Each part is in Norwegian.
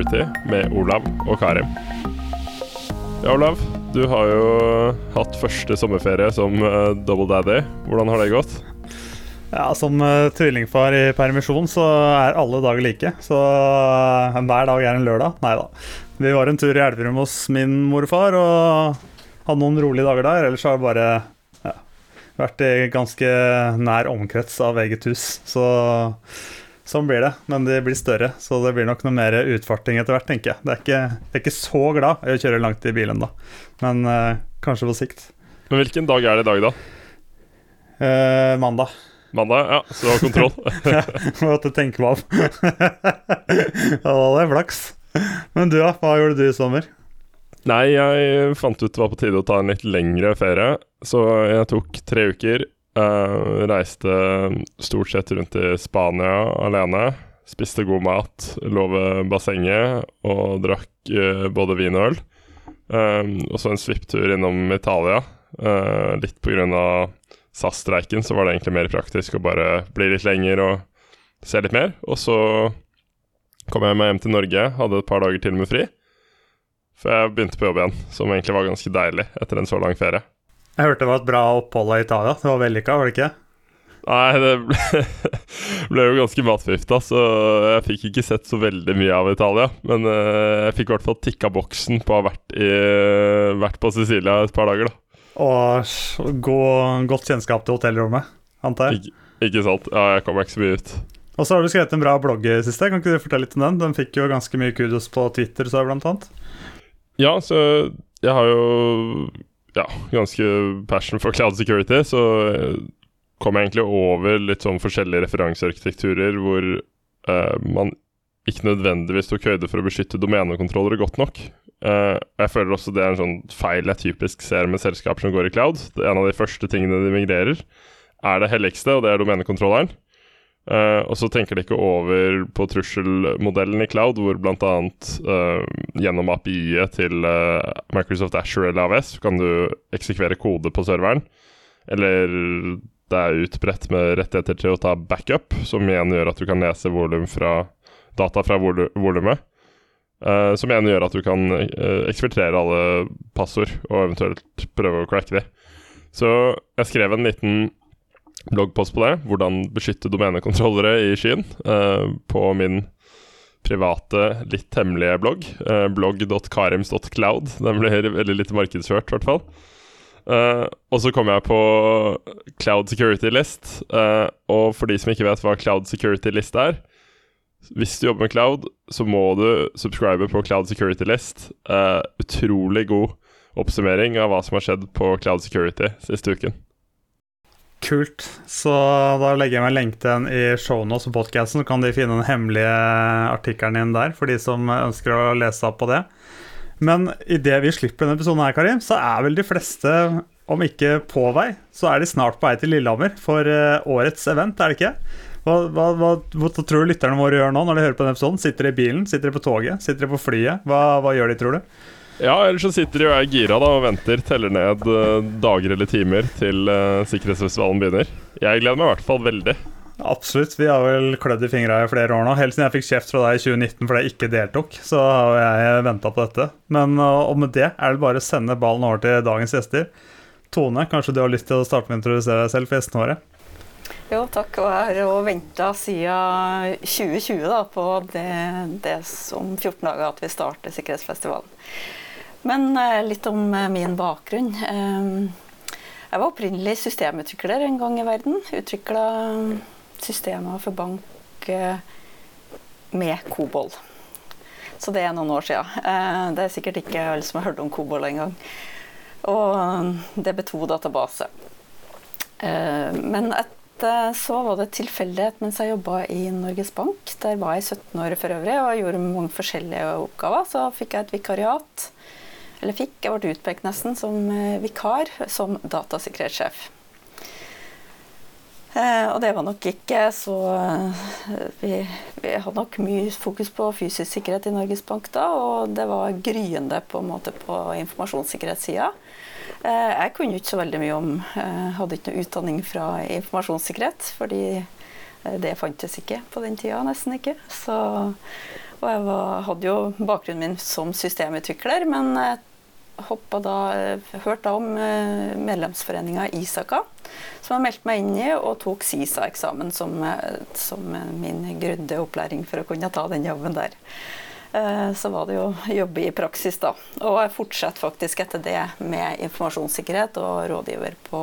Security med Olav og Karim. Ja, Olav. Du har jo hatt første sommerferie som uh, double daddy. Hvordan har det gått? Ja, Som uh, tvillingfar i permisjon så er alle dager like. Så uh, hver dag er en lørdag. Nei da. Vi var en tur i Elverum hos min morfar og hadde noen rolige dager der. Ellers har det bare ja, vært i ganske nær omkrets av eget hus. Så Sånn blir det, men de blir større, så det blir nok noe mer utfarting etter hvert, tenker jeg. Det er ikke, jeg er ikke så glad i å kjøre langt i bilen da, men uh, kanskje på sikt. Men hvilken dag er det i dag, da? Uh, mandag. Mandag, ja, så du har kontroll. ja, måtte tenke meg om. ja, da hadde jeg flaks. Men du, da? Hva gjorde du i sommer? Nei, jeg fant ut det var på tide å ta en litt lengre ferie, så jeg tok tre uker Uh, reiste stort sett rundt i Spania alene. Spiste god mat, lå ved bassenget og drakk uh, både vin og øl. Um, og så en svipptur innom Italia. Uh, litt pga. SAS-streiken så var det egentlig mer praktisk å bare bli litt lenger og se litt mer. Og så kom jeg meg hjem til Norge, hadde et par dager til med fri. For jeg begynte på jobb igjen, som egentlig var ganske deilig etter en så lang ferie. Jeg hørte det var et bra opphold i Italia. Det var vellykka, var det ikke? Nei, det ble, ble jo ganske matforgifta, så jeg fikk ikke sett så veldig mye av Italia. Men uh, jeg fikk i hvert fall tikka boksen på å ha vært, i, vært på Sicilia et par dager, da. Og god, godt kjennskap til hotellrommet, antar jeg? Ikke, ikke sant. Ja, jeg kom ikke så mye ut. Og så har du skrevet en bra blogg i siste. Kan ikke du fortelle litt om den? Den fikk jo ganske mye kudos på Twitter, så blant annet. Ja, så jeg har jo ja, ganske passion for cloud security, så eh, kom jeg egentlig over litt sånn forskjellige referansearkitekturer hvor uh, man ikke nødvendigvis tok høyde for å beskytte domenekontrollere godt nok. Uh, jeg føler også det er en sånn feil jeg typisk ser med selskaper som går i cloud. Det er En av de første tingene de migrerer, er det helligste, og det er domenekontrolleren. Uh, og så tenker de ikke over på trusselmodellen i cloud, hvor bl.a. Uh, gjennom API-et til uh, Microsoft Asher eller AWS kan du eksekvere kode på serveren. Eller det er utbredt med rettigheter til å ta backup, som igjen gjør at du kan lese fra, data fra vol volumet. Uh, som igjen gjør at du kan uh, eksportere alle passord, og eventuelt prøve å cracke de. Så jeg skrev en liten bloggpost på det. Hvordan beskytte domenekontrollere i skyen. Uh, på min private, litt hemmelige blogg. Uh, blogg.karims.cloud. Den blir veldig lite markedsført, i hvert fall. Uh, og så kom jeg på Cloud Security List. Og for de som ikke vet hva Cloud Security List er Hvis du jobber med cloud, så må du subscribe på Cloud Security List. Utrolig god oppsummering av hva som har skjedd på Cloud Security siste uken. Kult. Så da legger jeg meg lenke til den i shownotes og podkasten, så kan de finne den hemmelige artikkelen din der for de som ønsker å lese opp på det. Men idet vi slipper denne episoden her, Karim, så er vel de fleste, om ikke på vei, så er de snart på vei til Lillehammer for eh, årets event, er det ikke? Hva, hva, hva, hva tror du lytterne våre gjør nå når de hører på denne episoden? Sitter de i bilen? Sitter de på toget? Sitter de på flyet? Hva gjør de, tror du? Ja, ellers så sitter de og er gira da og venter, teller ned uh, dager eller timer til uh, sikkerhetsfestivalen begynner. Jeg gleder meg i hvert fall veldig. Absolutt. Vi har vel klødd i fingra i flere år nå. Helt siden jeg fikk kjeft fra deg i 2019 fordi jeg ikke deltok, så har jeg venta på dette. Men uh, og med det er det bare å sende ballen over til dagens gjester. Tone, kanskje du har lyst til å starte med å introdusere deg selv for gjestene våre? Jo, takk. Og jeg har venta siden 2020 da, på det, det som 14 dager at vi starter sikkerhetsfestivalen. Men eh, litt om eh, min bakgrunn. Eh, jeg var opprinnelig systemutvikler en gang i verden. Utvikla systemer for bank med Kobol. Så det er noen år siden. Det er sikkert ikke alle som har hørt om Kobol engang. Og DB2-database. Men etter så var det tilfeldighet mens jeg jobba i Norges Bank. Der var jeg 17 år for øvrig og gjorde mange forskjellige oppgaver. Så fikk jeg et vikariat eller fikk, jeg ble utpekt nesten som eh, vikar som datasikkerhetssjef. Eh, og det var nok ikke så eh, vi, vi, hadde nok mye fokus på fysisk sikkerhet i Norges Bank da, og det var gryende på, en måte på informasjonssikkerhetssida. Jeg kunne ikke så veldig mye om Hadde ikke noe utdanning fra informasjonssikkerhet, fordi det fantes ikke på den tida, nesten ikke. Så Og jeg var, hadde jo bakgrunnen min som systemutvikler, men hoppa da, hørte da om medlemsforeninga Isaka, som jeg meldte meg inn i, og tok SISA-eksamen som, som min grundige opplæring for å kunne ta den jobben der. Eh, så var det jo å jobbe i praksis, da. Og jeg fortsetter faktisk etter det med informasjonssikkerhet og rådgiver på,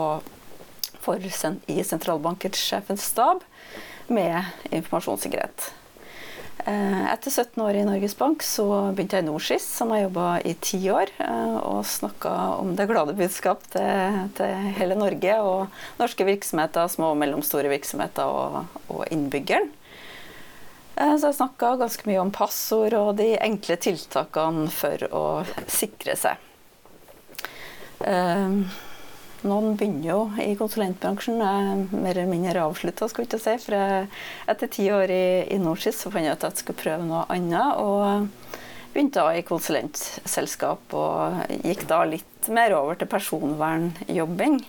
for, i sentralbanksjefens stab med informasjonssikkerhet. Eh, etter 17 år i Norges Bank så begynte jeg i Norskis, som har jobba i ti år, eh, og snakka om det glade budskap til, til, hele Norge og norske virksomheter, små og mellomstore virksomheter og, og innbyggeren. Eh, så jeg snakka ganske mye om passord og de enkle tiltakene for å sikre seg. Eh, noen begynner jo i konsulentbransjen, Jeg mer eller mindre avslutta, skal ikke si. For etter ti år i, i Norsis så fant jeg ut at jeg skulle prøve noe annet. Og begynte da i konsulentselskap og gikk da litt mer over til personvernjobbing.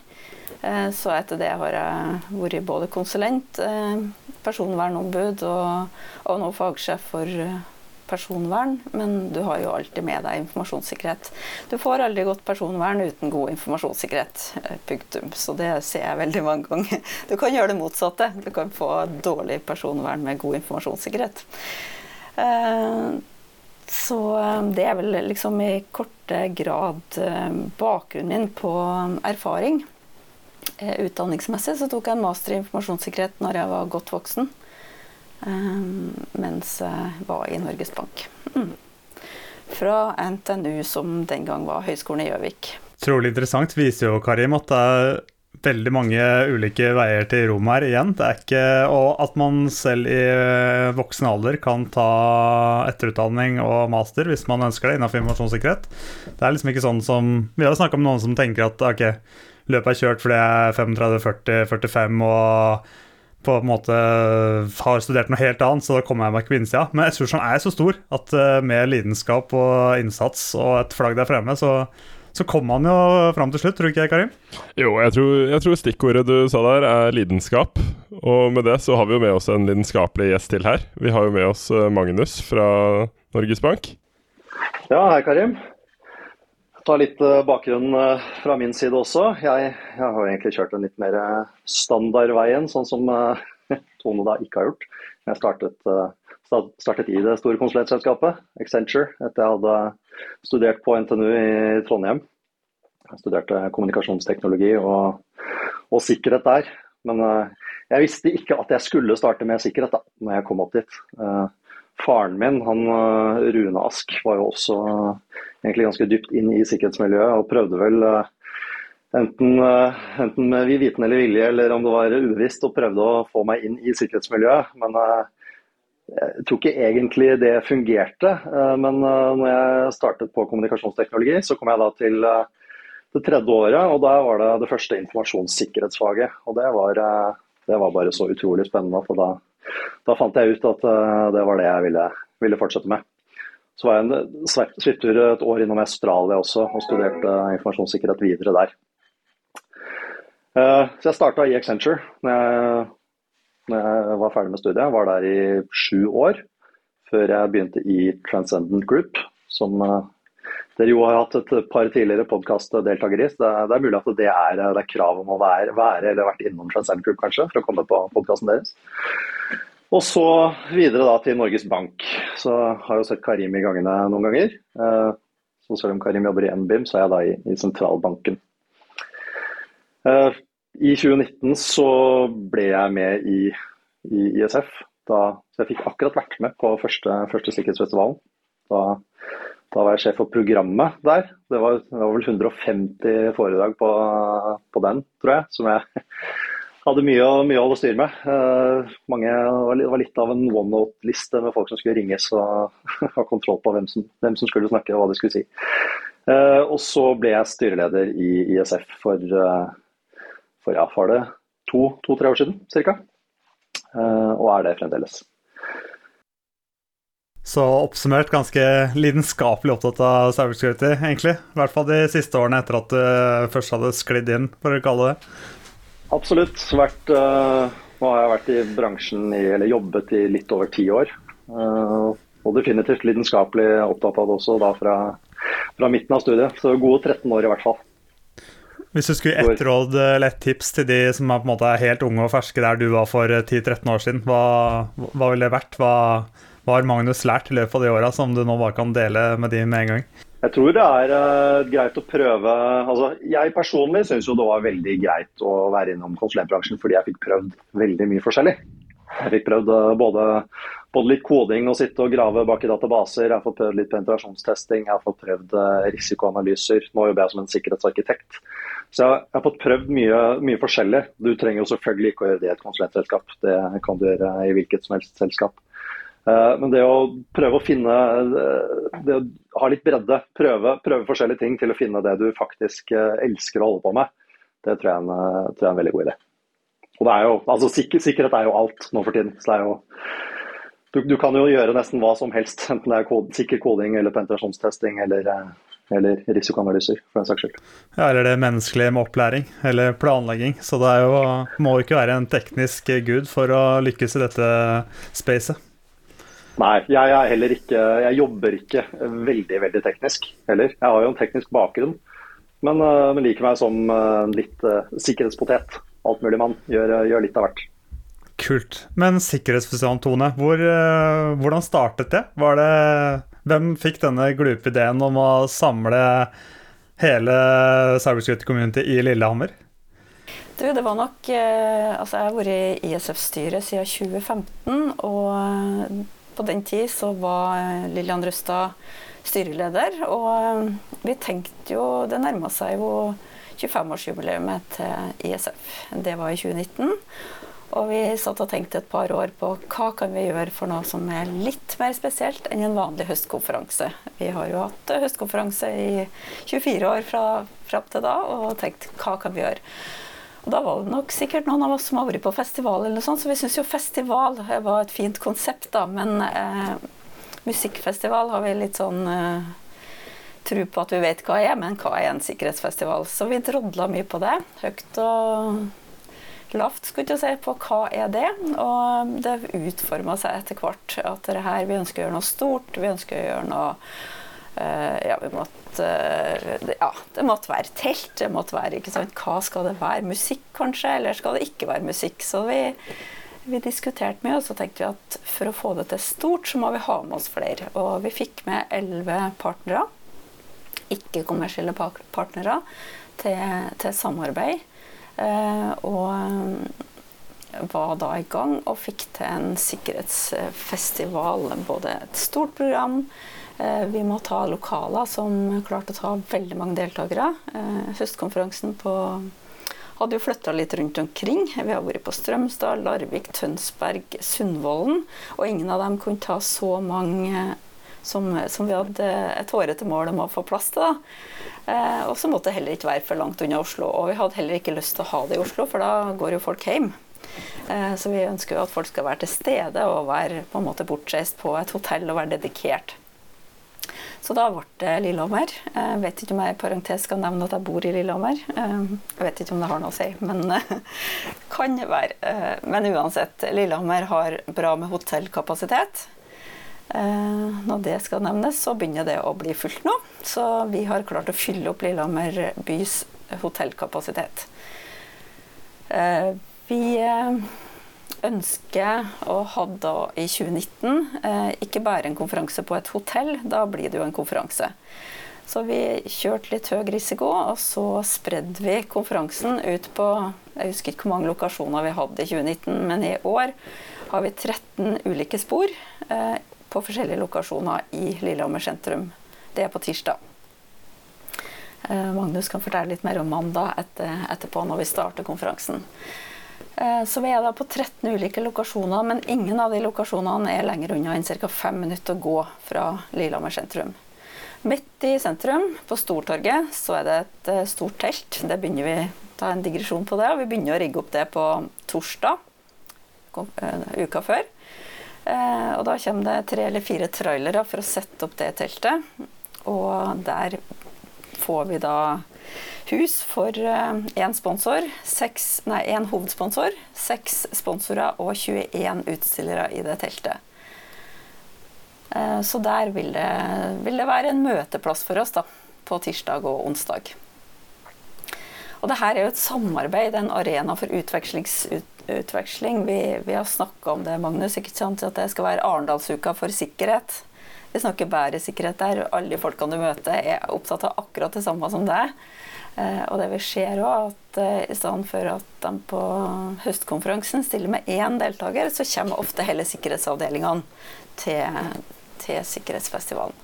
Eh, så etter det har jeg vært både konsulent, eh, personvernombud og, og nå fagsjef for eh, personvern, men du har jo alltid med deg informasjonssikkerhet. Du får aldri godt personvern uten god informasjonssikkerhet. Punktum. Så det ser jeg veldig mange ganger. Du kan gjøre det motsatte. Du kan få dårlig personvern med god informasjonssikkerhet. Så det er vel liksom i korte grad bakgrunnen min på erfaring. Eh, utdanningsmessig så tok jeg en master i informasjonssikkerhet når jeg var godt voksen. Um, mens jeg var i Norges Bank. Mm. Fra NTNU, som den gang var Høgskolen i Gjøvik. Trolig interessant. Viser jo, Karim, at det er veldig mange ulike veier til rom her igjen. Det er ikke, og at man selv i eh, voksen alder kan ta etterutdanning og master hvis man ønsker det innenfor informasjonssikkerhet. Det er liksom ikke sånn som Vi har jo snakka med noen som tenker at ok, løpet er kjørt fordi jeg er 35-40-45 og på en måte har studert noe helt annet, så da kommer jeg meg ikke på innsida. Men ressursene er så stor at eh, med lidenskap og innsats og et flagg der fremme, så, så kommer man jo fram til slutt, tror du ikke Karim? Jo, jeg tror, jeg tror, stikkordet du sa der er lidenskap. Og med det så har vi jo med oss en lidenskapelig gjest til her. Vi har jo med oss eh, Magnus fra Norges Bank. Ja, hei Karim ta litt bakgrunnen bakgrunn eh, fra min side også. Jeg, jeg har egentlig kjørt den litt mer eh, standardveien, sånn som Tone da ikke har gjort. Jeg startet, startet i det store konsulentselskapet, Accenture, etter jeg hadde studert på NTNU i Trondheim. Jeg studerte kommunikasjonsteknologi og, og sikkerhet der. Men jeg visste ikke at jeg skulle starte med sikkerhet da når jeg kom opp dit. Faren min, han Rune Ask, var jo også egentlig ganske dypt inn i sikkerhetsmiljøet og prøvde vel eh, enten, eh, enten med viten eller vilje eller om det var ubevisst, og prøvde å få meg inn i sikkerhetsmiljøet. Men eh, jeg tror ikke egentlig det fungerte. Men når jeg startet på kommunikasjonsteknologi, så kom jeg da til det tredje året, og da var det det første informasjonssikkerhetsfaget. Og det var, det var bare så utrolig spennende, for da, da, fant jeg ut at det var det jeg ville, ville fortsette med. Så var jeg en svipptur et år innom Australia også og studerte informasjonssikkerhet videre der. Eh, så jeg starta i Accenture når jeg, jeg, var ferdig med studiet. Jeg var der i sju år før jeg begynte i Transcendent Group, som eh, dere jo har hatt et par tidligere podkastdeltakere i. Det, det, er mulig at det er, det er krav om å være, være eller vært innom Transcendent Group kanskje, for å komme på podkasten deres. Og så videre da til Norges Bank. Så har jeg jo sett Karim i gangene noen ganger. Eh, så selv om Karim jobber i NBIM, så er jeg da i, i sentralbanken. Eh, I 2019 så ble jeg med i, i ISF. Da, så jeg fikk akkurat vært med på første, første sikkerhetsfestivalen. Da, da, var jeg sjef for programmet der. Det var, det var vel 150 foredrag på, på den, tror jeg, som jeg hadde mye, mye å holde styr med. Uh, mange, det var litt av en one note-liste med folk som skulle ringes og ha kontroll på hvem som, hvem som, skulle snakke og hva de skulle si. Uh, og så ble jeg styreleder i ISF for, uh, for ja, var det to-tre to, år siden ca. og er det fremdeles. Så oppsummert ganske lidenskapelig opptatt av cybersecurity, egentlig. I hvert fall de siste årene etter at du først hadde sklidd inn, for å kalle det. Absolutt. Vært, uh, nå har jeg vært i bransjen i, eller jobbet i litt over ti år. Uh, og definitivt lidenskapelig opptatt av det også da fra, fra midten av studiet. Så gode 13 år i hvert fall. Hvis du skulle ett råd eller ett tips til de som er måte helt unge og ferske der du var for 10-13 år siden, hva, hva ville det vært? Hva, hva har Magnus lært i løpet av de åra som du nå bare kan dele med de med en gang? Jeg tror det er uh, greit å prøve altså, Jeg personlig syns det var veldig greit å være innom konsulentbransjen fordi jeg fikk prøvd veldig mye forskjellig. Jeg fikk prøvd uh, både, både, litt koding og sitte og grave bak i databaser. Jeg har fått prøvd litt penetrasjonstesting, jeg har fått prøvd uh, risikoanalyser. Nå jobber jeg som en sikkerhetsarkitekt. Så jeg har fått prøvd mye, mye, forskjellig. Du trenger jo selvfølgelig ikke å gjøre det i et konsulentselskap. Det kan du gjøre i hvilket som helst selskap. Eh, men det å prøve å finne eh, det å ha litt bredde, prøve, prøve, forskjellige ting til å finne det du faktisk eh, elsker å holde på med, det tror jeg en, tror jeg er en veldig god idé. Og det er jo, altså sikker, Sikkerhet er jo alt nå for tiden. så det er jo du, du, kan jo gjøre nesten hva som helst, enten det er kod, sikker koding eller penetrasjonstesting eller, eller risikoanalyser, for den saks skyld. Ja, eller det menneskelige med opplæring eller planlegging. Så det jo, må jo ikke være en teknisk gud for å lykkes i dette spacet. Nei, jeg er heller ikke Jeg jobber ikke veldig, veldig teknisk heller. Jeg har jo en teknisk bakgrunn, men, eh, men liker meg som eh, litt uh, sikkerhetspotet. Alt mulig mann. Gjør, gjør, litt av hvert. Kult. Men sikkerhetsfestivalen, Tone, hvor, hvordan startet det? Var det Hvem fikk denne glupe ideen om å samle hele cybersecurity community i Lillehammer? Du, det var nok Altså, jeg har vært i ISF-styret siden 2015. og på den tid så var eh, Lillian Røstad styreleder, og eh, vi tenkte jo Det nærma seg jo 25-årsjubileet til ISF. Det var i 2019. Og vi satt og tenkte et par år på hva kan vi gjøre for noe som er litt mer spesielt enn en vanlig høstkonferanse. Vi har jo hatt høstkonferanse i 24 år fra fram til da, og tenkt hva kan vi gjøre. Og da var det nok sikkert noen av oss som har vært på festival, eller noe sånt, så vi syns jo festival var et fint konsept, da. Men eh, musikkfestival har vi litt sånn eh, tro på at vi vet hva er, men hva er en sikkerhetsfestival? Så vi drodla mye på det. Høyt og lavt, skulle jeg si, på hva er det. Og det utforma seg etter hvert at det her, vi ønsker å gjøre noe stort, vi ønsker å gjøre noe ja, måtte, eh, ja, det måtte være telt. Det måtte være, ikke sant? Hva skal det være? Musikk, kanskje? Eller skal det ikke være musikk? Så vi, vi diskuterte mye, og så tenkte vi at for å få det til stort, så må vi ha med oss flere. Og vi fikk med elleve partnere, ikke-kommersielle partnere, til, til samarbeid. Eh, og var da i gang og fikk til en sikkerhetsfestival. Både et stort program, Eh, vi må ta lokaler som klarte å ta veldig mange deltakere. Eh, høstkonferansen på hadde jo flytta litt rundt omkring. Vi har vært på Strømstad, Larvik, Tønsberg, Sundvolden. Og ingen av dem kunne ta så mange som, som vi hadde et hårete mål om å få plass til. Eh, og så måtte det heller ikke være for langt unna Oslo. Og vi hadde heller ikke lyst til å ha det i Oslo, for da går jo folk hjem. Eh, så vi ønsker jo at folk skal være til stede og være på en måte bortreist på et hotell og være dedikert. Så da ble det Lillehammer. Jeg vet ikke om jeg i parentes skal nevne at jeg bor i Lillehammer. Eh, jeg vet ikke om det har noe å si, men kan være. Eh, men uansett, Lillehammer har bra med hotellkapasitet. Eh, når det skal nevnes, så begynner det å bli fullt nå. Så vi har klart å fylle opp Lillehammer bys hotellkapasitet. Vi ønsker å ha da i 2019 eh, ikke bare en konferanse på et hotell, da blir det jo en konferanse. Så vi kjørte litt høy risiko, og så spredde vi konferansen ut på Jeg husker ikke hvor mange lokasjoner vi hadde i 2019, men i år har vi 13 ulike spor eh, på forskjellige lokasjoner i Lillehammer sentrum. Det er på tirsdag. Eh, Magnus kan fortelle litt mer om mandag etterpå, når vi starter konferansen. Eh, så vi er da på 13 ulike lokasjoner, men ingen av de lokasjonene er lenger unna enn ca. fem minutter å gå fra Lillehammer sentrum. Midt i sentrum, på Stortorget, så er det et eh, stort telt. Det begynner vi ta en digresjon på det, og vi begynner å rigge opp det på torsdag eh, uka før. Og da kommer det tre eller fire trailere for å sette opp det teltet. Og der får vi da hus for én seks, nei, én hovedsponsor, seks sponsorer og 21 utstillere i det teltet. Så der vil det, vil det være en møteplass for oss da, på tirsdag og onsdag. Og det her er jo et samarbeid, en arena for utveksling. Vi, vi har snakka om det, Magnus, ikke sant? at det skal være Arendalsuka for sikkerhet. Vi snakker bæresikkerhet der. Alle folkene du møter, er opptatt av akkurat det samme som deg. Eh, og det vi ser òg, at eh, i stedet for at de på høstkonferansen stiller med én deltaker, så kommer ofte hele sikkerhetsavdelingene til, til sikkerhetsfestivalen.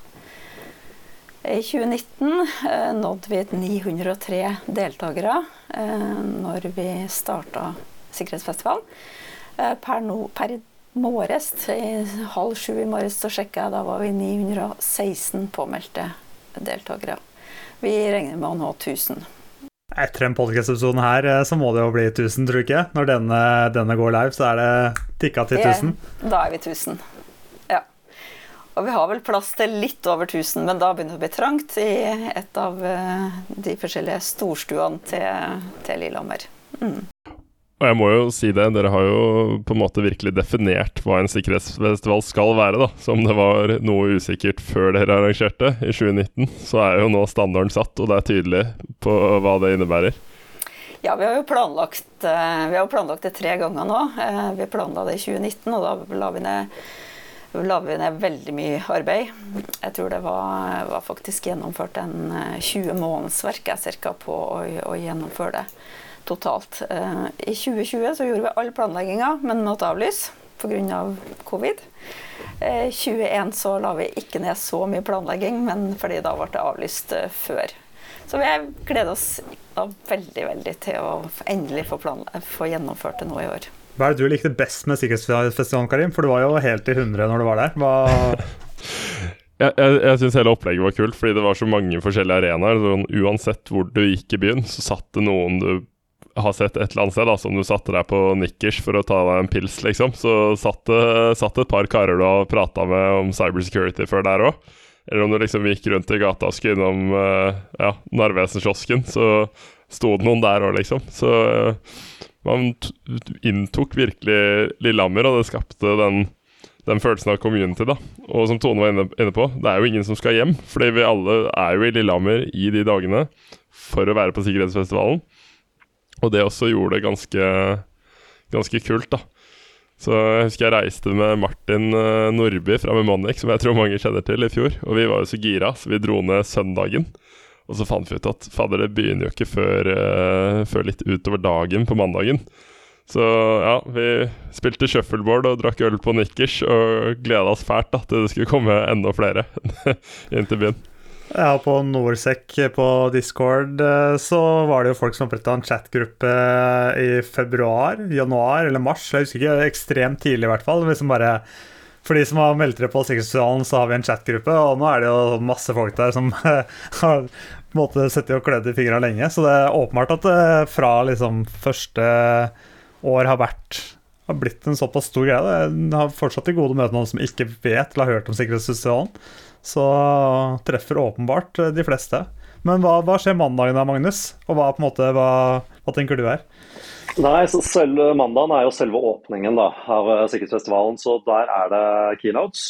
I 2019 eh, nådde vi 903 deltakere når vi starta sikkerhetsfestivalen. Per, no, per morges, halv sju i morges, sjekka jeg, da var vi 916 påmeldte deltakere. Vi regner med å nå 1000. Etter en podkast-episode her eh, så må det jo bli 1000, tror du ikke? Når denne, denne, går live, så er det tikka til 1000? Da er vi 1000. Ja. Og vi har vel plass til litt over 1000, men da begynner det å bli trangt i et av eh, de forskjellige storstuene til, til Lillehammer. Mm. Og jeg må jo si det, dere har jo på en måte virkelig definert hva en sikkerhetsfestival skal være, da. Som det var noe usikkert før dere arrangerte i 2019, så er jo nå standarden satt, og det er tydelig på hva det innebærer. Ja, vi har jo planlagt, eh, vi har planlagt det tre ganger nå. Eh, vi planla det i 2019, og da la vi ned la vi ned veldig mye arbeid. Jeg tror det var, var faktisk gjennomført en 20 eh, månedsverk cirka på å, å gjennomføre det totalt. Eh, I 2020 så gjorde vi all planlegginga, men måtte avlyse pga. Av covid. I eh, 2021 så la vi ikke ned så mye planlegging, men fordi da ble det avlyst eh, før. Så vi gleder oss veldig veldig til å endelig få, få gjennomført det nå i år. Hva er det du likte best med Sikkerhetsfestivalen, Karim? For du var jo helt i hundre når du var der. Hva Jeg, jeg, jeg syns hele opplegget var kult, fordi det var så mange forskjellige arenaer. Sånn, uansett hvor du gikk i byen, så satt det noen du har sett et eller annet sted, da, som du satte deg på nikkers for å ta deg en pils, liksom, så satt det satt et par karer du har prata med om cybersecurity før der òg. Eller om du liksom gikk rundt i gata og skulle innom uh, ja, Narvesen-kiosken, så sto det noen der òg, liksom. Så uh, man inntok virkelig Lillehammer, og det skapte den, den, følelsen av community, da. Og som Tone var inne, inne, på, det er jo ingen som skal hjem, fordi vi alle er jo i Lillehammer i de dagene for å være på sikkerhetsfestivalen. Og det også gjorde det ganske, ganske kult, da. Så jeg husker jeg reiste med Martin uh, Nordby fra Memonic, som jeg tror mange kjenner til, i fjor. Og vi var jo så gira, så vi dro ned søndagen. Og så fant vi ut at fader, det begynner jo ikke før, uh, før litt utover dagen på mandagen. Så ja, vi spilte shuffleboard og drakk øl på nikkers og gleda oss fælt da, til det skulle komme enda flere inn til byen. Ja, på Norsec på Discord eh, så var det jo folk som oppretta en chatgruppe eh, i februar, januar eller mars. Jeg husker ikke, ekstremt tidlig i hvert fall. Liksom bare, for de som har meldt dere på Sikkerhetssosialen, så har vi en chatgruppe, og nå er det jo masse folk der som har måte sittet og klødd i fingra lenge. Så det er åpenbart at det eh, fra liksom første år har vært har blitt en såpass stor greie. Jeg har fortsatt til gode å møte noen som ikke vet eller har hørt om Sikkerhetssosialen. Så treffer åpenbart eh, de fleste. Men hva, hva skjer mandagen da, Magnus? Og hva, måte, hva, hva tenker du her? Nei, så selv Mandagen er jo selve åpningen da, av eh, Sikkerhetsfestivalen, så der er det keynotes.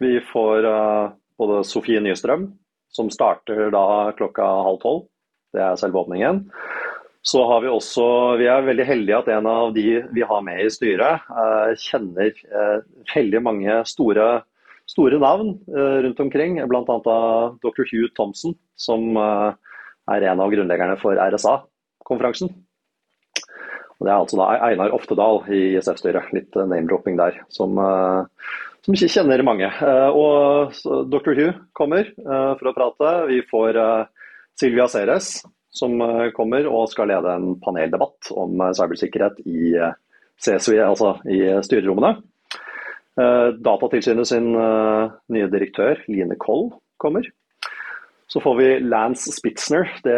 Vi får uh, både Sofie Nystrøm, som starter da klokka halv tolv. Det er selve åpningen. Så har vi også Vi er veldig heldige at en av de vi har med i styret, uh, kjenner veldig mange store store navn eh, rundt omkring, bl.a. dr. Hugh Thompson, som eh, er en av grunnleggerne for RSA-konferansen. Det er altså da Einar Oftedal i ISF-styret, litt eh, name-dropping der, som, som, ikke kjenner mange. Og dr. Hugh kommer for å prate. Vi får Silvia Ceres, som kommer og skal lede en paneldebatt om cybersikkerhet i CSI, altså i styrerommene. Eh, Datatilsynet sin eh, nye direktør, Line Koll, kommer. Så får vi Lance Spitzner. Det,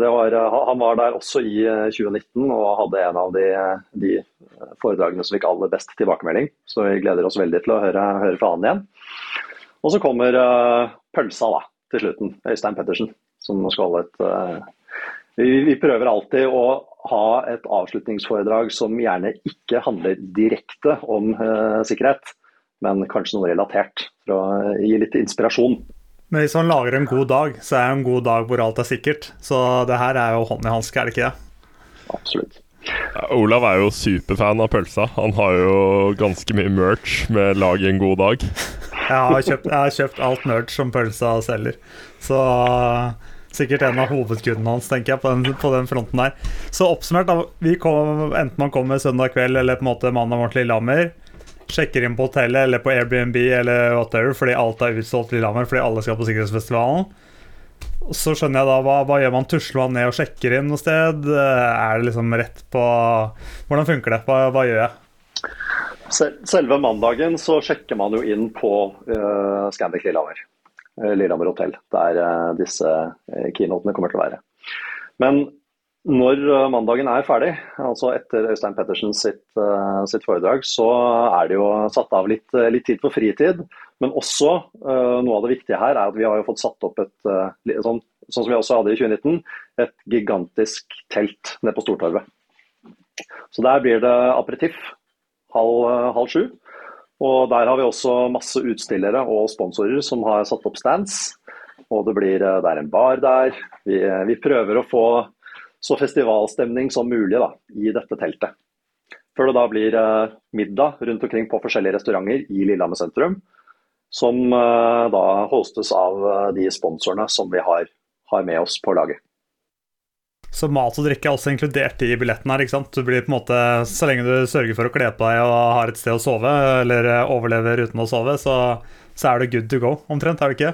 det var, han var der også i 2019 eh, og hadde en av de, de, foredragene som fikk aller best tilbakemelding. Så vi gleder oss veldig til å høre, høre fra han igjen. Og så kommer uh, pølsa da, til slutten. Øystein Pettersen, som skal holde et uh, vi, vi prøver alltid å ha et avslutningsforedrag som gjerne ikke handler direkte om uh, sikkerhet. men kanskje noe relatert. For å gi litt inspirasjon. Men hvis man lager en god dag, så er det en god dag hvor alt er sikkert. Så det her er jo hånd i hanske, er det ikke det? Absolutt. Ja, Olav er jo superfan av pølsa. Han har jo ganske mye merch med 'lag en god dag'. Jeg har kjøpt, jeg har kjøpt alt merch som pølsa selger. Så sikkert en av hovedkundene hans, tenker jeg, på den, på den fronten der. Så oppsummert, da. Kom, enten man kommer søndag kveld eller på en måte mandag morgen til Lillehammer. Sjekker inn på hotellet eller på Airbnb eller whatever fordi alt er utsolgt til Lillehammer fordi alle skal på sikkerhetsfestivalen. Så skjønner jeg da, hva, hva gjør man? Tusler man ned og sjekker inn noe sted? Er det liksom rett på Hvordan funker det? Hva, hva gjør jeg? Selve mandagen så sjekker man jo inn på uh, Scandic Lillehammer. Uh, Lillehammer hotell, der uh, disse uh, keynotene kommer til å være. Men når mandagen er ferdig, altså etter Øystein Pettersen sitt, sitt, foredrag, så er det jo satt av litt, litt tid for fritid. Men også noe av det viktige her er at vi har jo fått satt opp et, sånn, sånn som vi også hadde i 2019, et gigantisk telt nede på Stortorvet. Så der blir det aperitiff halv, eh, halv sju. Og der har vi også masse utstillere og sponsorer som har satt opp stands. Og det, blir, eh, det er en bar der. Vi, eh, vi, prøver å få så festivalstemning som mulig da, i dette teltet. Før det da blir middag rundt omkring på forskjellige restauranter i Lillehammer sentrum. Som da hostes av de sponsorene som vi har, har med oss på laget. Så mat og drikke er også inkludert i billetten her. ikke sant? Du blir på en måte, Så lenge du sørger for å kle på deg og har et sted å sove, eller overlever uten å sove, så, så er det good to go, omtrent, er det ikke?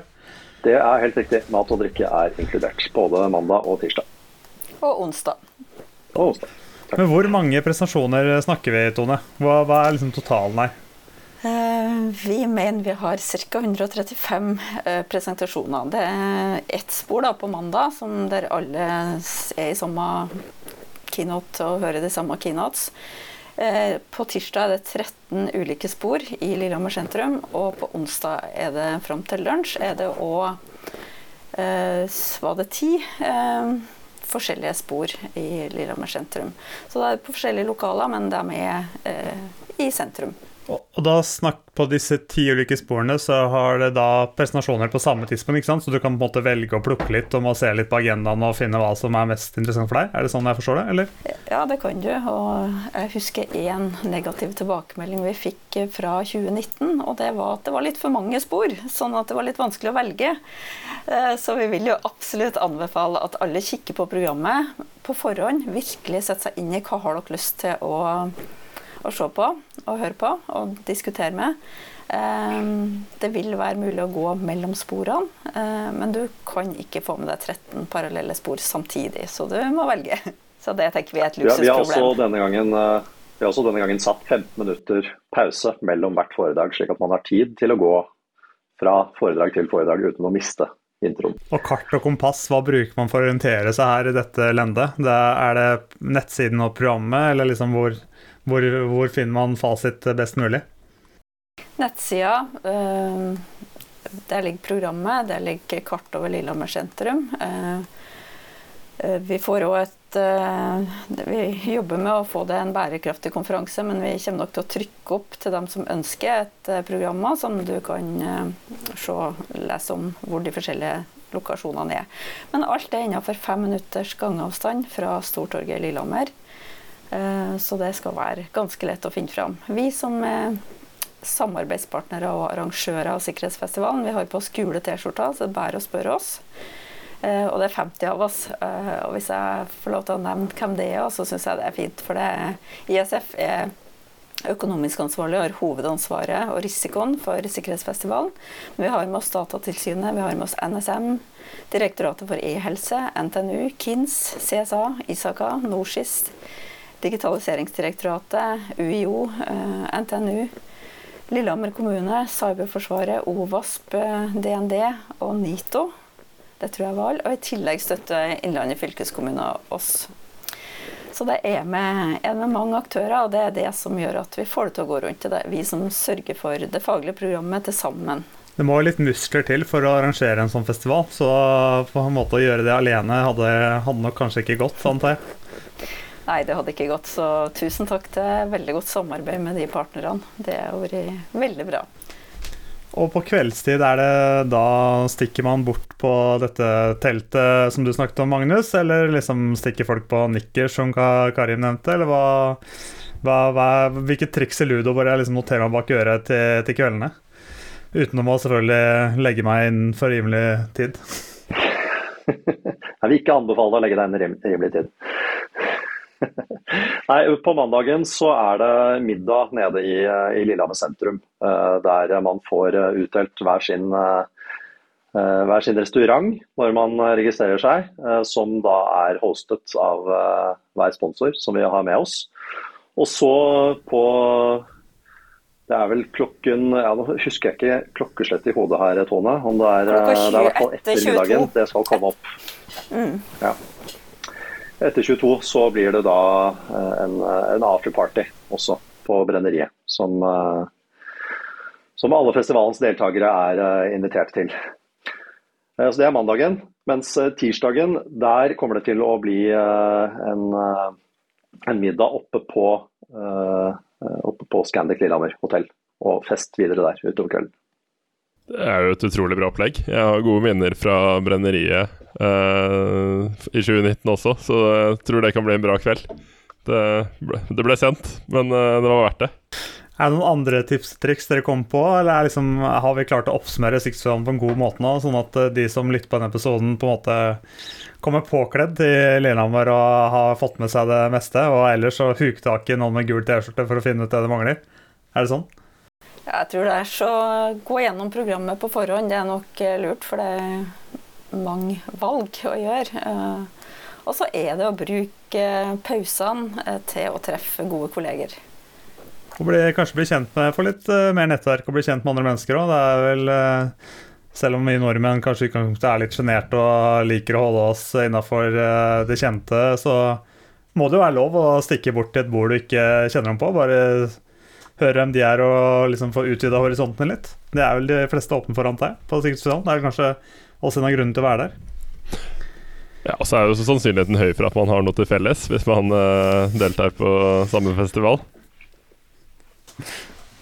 Det er helt riktig. Mat og drikke er inkludert. Både mandag og tirsdag. Og onsdag. Og onsdag. Takk. Men hvor mange presentasjoner snakker vi, Tone? Hva, hva er liksom totalen her? Eh, vi mener vi har ca. 135 eh, presentasjoner. Det er ett spor da, på mandag der alle er i samme keynote og hører de samme keynotes. Eh, på tirsdag er det 13 ulike spor i Lillehammer sentrum, og på onsdag er det fram til lunsj er det òg var det ti forskjellige spor i Lillehammer sentrum. Så det er på forskjellige lokaler, men de er i sentrum. Og da snakk på disse ti ulike sporene, så har det da presentasjoner på samme tidspunkt, ikke sant? Så du kan på en måte velge å plukke litt og må se litt på agendaen og finne hva som er mest interessant for deg? Er det sånn jeg forstår det, eller? Ja, det kan du. Og jeg husker én negativ tilbakemelding vi fikk fra 2019, og det var at det var litt for mange spor, sånn at det var litt vanskelig å velge. Eh, så vi vil jo absolutt anbefale at alle kikker på programmet på forhånd, virkelig setter seg inn i hva har dere lyst til å å se på og høre på og diskutere med. Ehm, det vil være mulig å gå mellom sporene, eh, men du kan ikke få med deg 13 parallelle spor samtidig, så du må velge. Så det tenker vi er et luksusproblem. Ja, vi, har også denne gangen, eh, vi har også denne gangen satt 15 minutter pause mellom hvert foredrag, slik at man har tid til å gå fra foredrag til foredrag uten å miste introen. Og kart og kompass, hva bruker man for å orientere seg her i dette lendet? Det er det nettsiden og programmet, eller liksom hvor hvor, hvor, finner man fasit best mulig? Nettsida. Eh, der ligger programmet, der ligger kart over Lillehammer sentrum. Eh, eh, vi får òg et Vi jobber med å få det en bærekraftig konferanse, men vi kommer nok til å trykke opp til dem som ønsker et program som du kan se, lese om hvor de forskjellige lokasjonene er. Men alt er innenfor fem minutters gangavstand fra Stortorget i Lillehammer. Eh, så det skal være ganske lett å finne fram. Vi som er samarbeidspartnere og arrangører av sikkerhetsfestivalen, vi har på oss gule T-skjorter, så det er bare å spørre oss. Eh, og det er 50 av oss. Eh, og hvis jeg får lov til å nevne hvem det er, så syns jeg det er fint. For det ISF er økonomisk ansvarlig og har hovedansvaret og risikoen for sikkerhetsfestivalen. Men vi har med oss Datatilsynet, vi har med oss NSM, Direktoratet for e-helse, NTNU, KINS, CSA, ISAKA, NorSIS, Digitaliseringsdirektoratet, UiO, eh, NTNU, Lillehammer kommune, Cyberforsvaret, OVASP, DND og NITO. Det tror jeg var alle. Og i tillegg støtter Innlandet fylkeskommune oss. Så det er med, er med, mange aktører, og det er det som gjør at vi får det til å gå rundt. Det vi som sørger for det faglige programmet til sammen. Det må litt muskler til for å arrangere en sånn festival, så på en måte å gjøre det alene hadde, hadde nok kanskje ikke gått, antar jeg. Nei, det hadde ikke gått. Så tusen takk til veldig godt samarbeid med de partnerne. Det har vært veldig bra. Og på kveldstid, er det da stikker man bort på dette teltet som du snakket om, Magnus? Eller liksom stikker folk på nikkers, som Karim nevnte? Eller hva, hva, hva Hvilke triks i ludo bare jeg liksom noterer meg bak øret til, til kveldene? Utenom å selvfølgelig legge meg inn for rimelig tid. Jeg vil ikke anbefale deg å legge deg inn rimelig tid. Nei, På mandagen så er det middag nede i, i Lillehammer sentrum. Eh, der man får eh, utdelt hver sin, eh, hver sin restaurant når man registrerer seg. Som da er hostet av hver sponsor som vi har med oss. Og så på det er vel klokken ja, Nå husker jeg ikke klokkeslett i hodet her, Tone. Om det er, det er i hvert fall etter middagen det skal komme opp. Mm. Ja. Etter 22 så blir det da eh, en, en afterparty også på Brenneriet. Som, eh, som alle festivalens deltakere er eh, invitert til. Så det er mandagen. Mens tirsdagen, der kommer det til å bli en, en middag oppe på Eh, oppe på Scandic Lillehammer hotell. Og fest videre der utover kvelden. Det er jo et utrolig bra opplegg. Jeg har gode minner fra brenneriet uh, i 2019 også, så jeg tror det kan bli en bra kveld. Det ble, det ble sent, men uh, det var verdt det. Er det noen andre tips og triks dere kom på, eller liksom, har vi klart å oppsummere Sixfam på en god måte nå, sånn at de som lytter på denne episoden, på en måte kommer påkledd til Lillehammer og har fått med seg det meste, og ellers så huk tak i noen med gul T-skjorte for å finne ut det det mangler. Er det sånn? Jeg tror det er så gå gjennom programmet på forhånd. Det er nok eh, lurt, for det mange valg å gjøre. Eh, og så er det å bruke pausene eh, til å treffe gode kolleger. Og bli, kanskje bli kjent med, få litt mer nettverk og bli kjent med andre mennesker òg. Det er vel selv om vi nordmenn kanskje er litt sjenerte og liker å holde oss innafor eh, det kjente, så må det jo være lov å stikke bort til et bord du ikke kjenner dem på. Bare høre hvem de er og liksom få utvida horisontene litt. Det er vel de fleste åpne for, antar jeg, på Sikkerhetsfestivalen. Det er kanskje også en av grunnene til å være der. Ja, og så er jo sannsynligheten høy for at man har noe til felles hvis man uh, deltar på samme festival.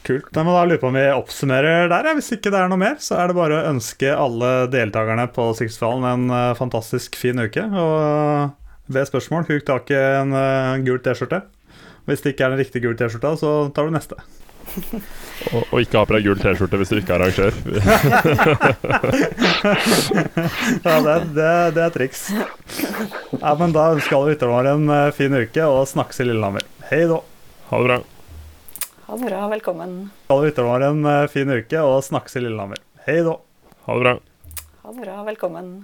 Kult. Da må da lure på om vi oppsummerer der. Hvis ikke det er noe mer, så er det bare å ønske alle deltakerne på Sixfallen en uh, fantastisk fin uke. Og uh, ved spørsmål, huk tak i en uh, gul T-skjorte. Hvis det ikke er den riktige gul T-skjorta, så tar du neste. Og, og, ikke ha på deg gul T-skjorte hvis du ikke er arrangør. ja, det, det, det, er triks. Ja, men da ønsker alle lytterne våre en fin uke, og snakkes i Lillehammer. Hei da. Ha det bra. Ha det bra. Velkommen. Alle lytterne våre en eh, fin uke, og snakkes i Lillehammer. Hei da. Ha det bra. Ha det bra. Velkommen.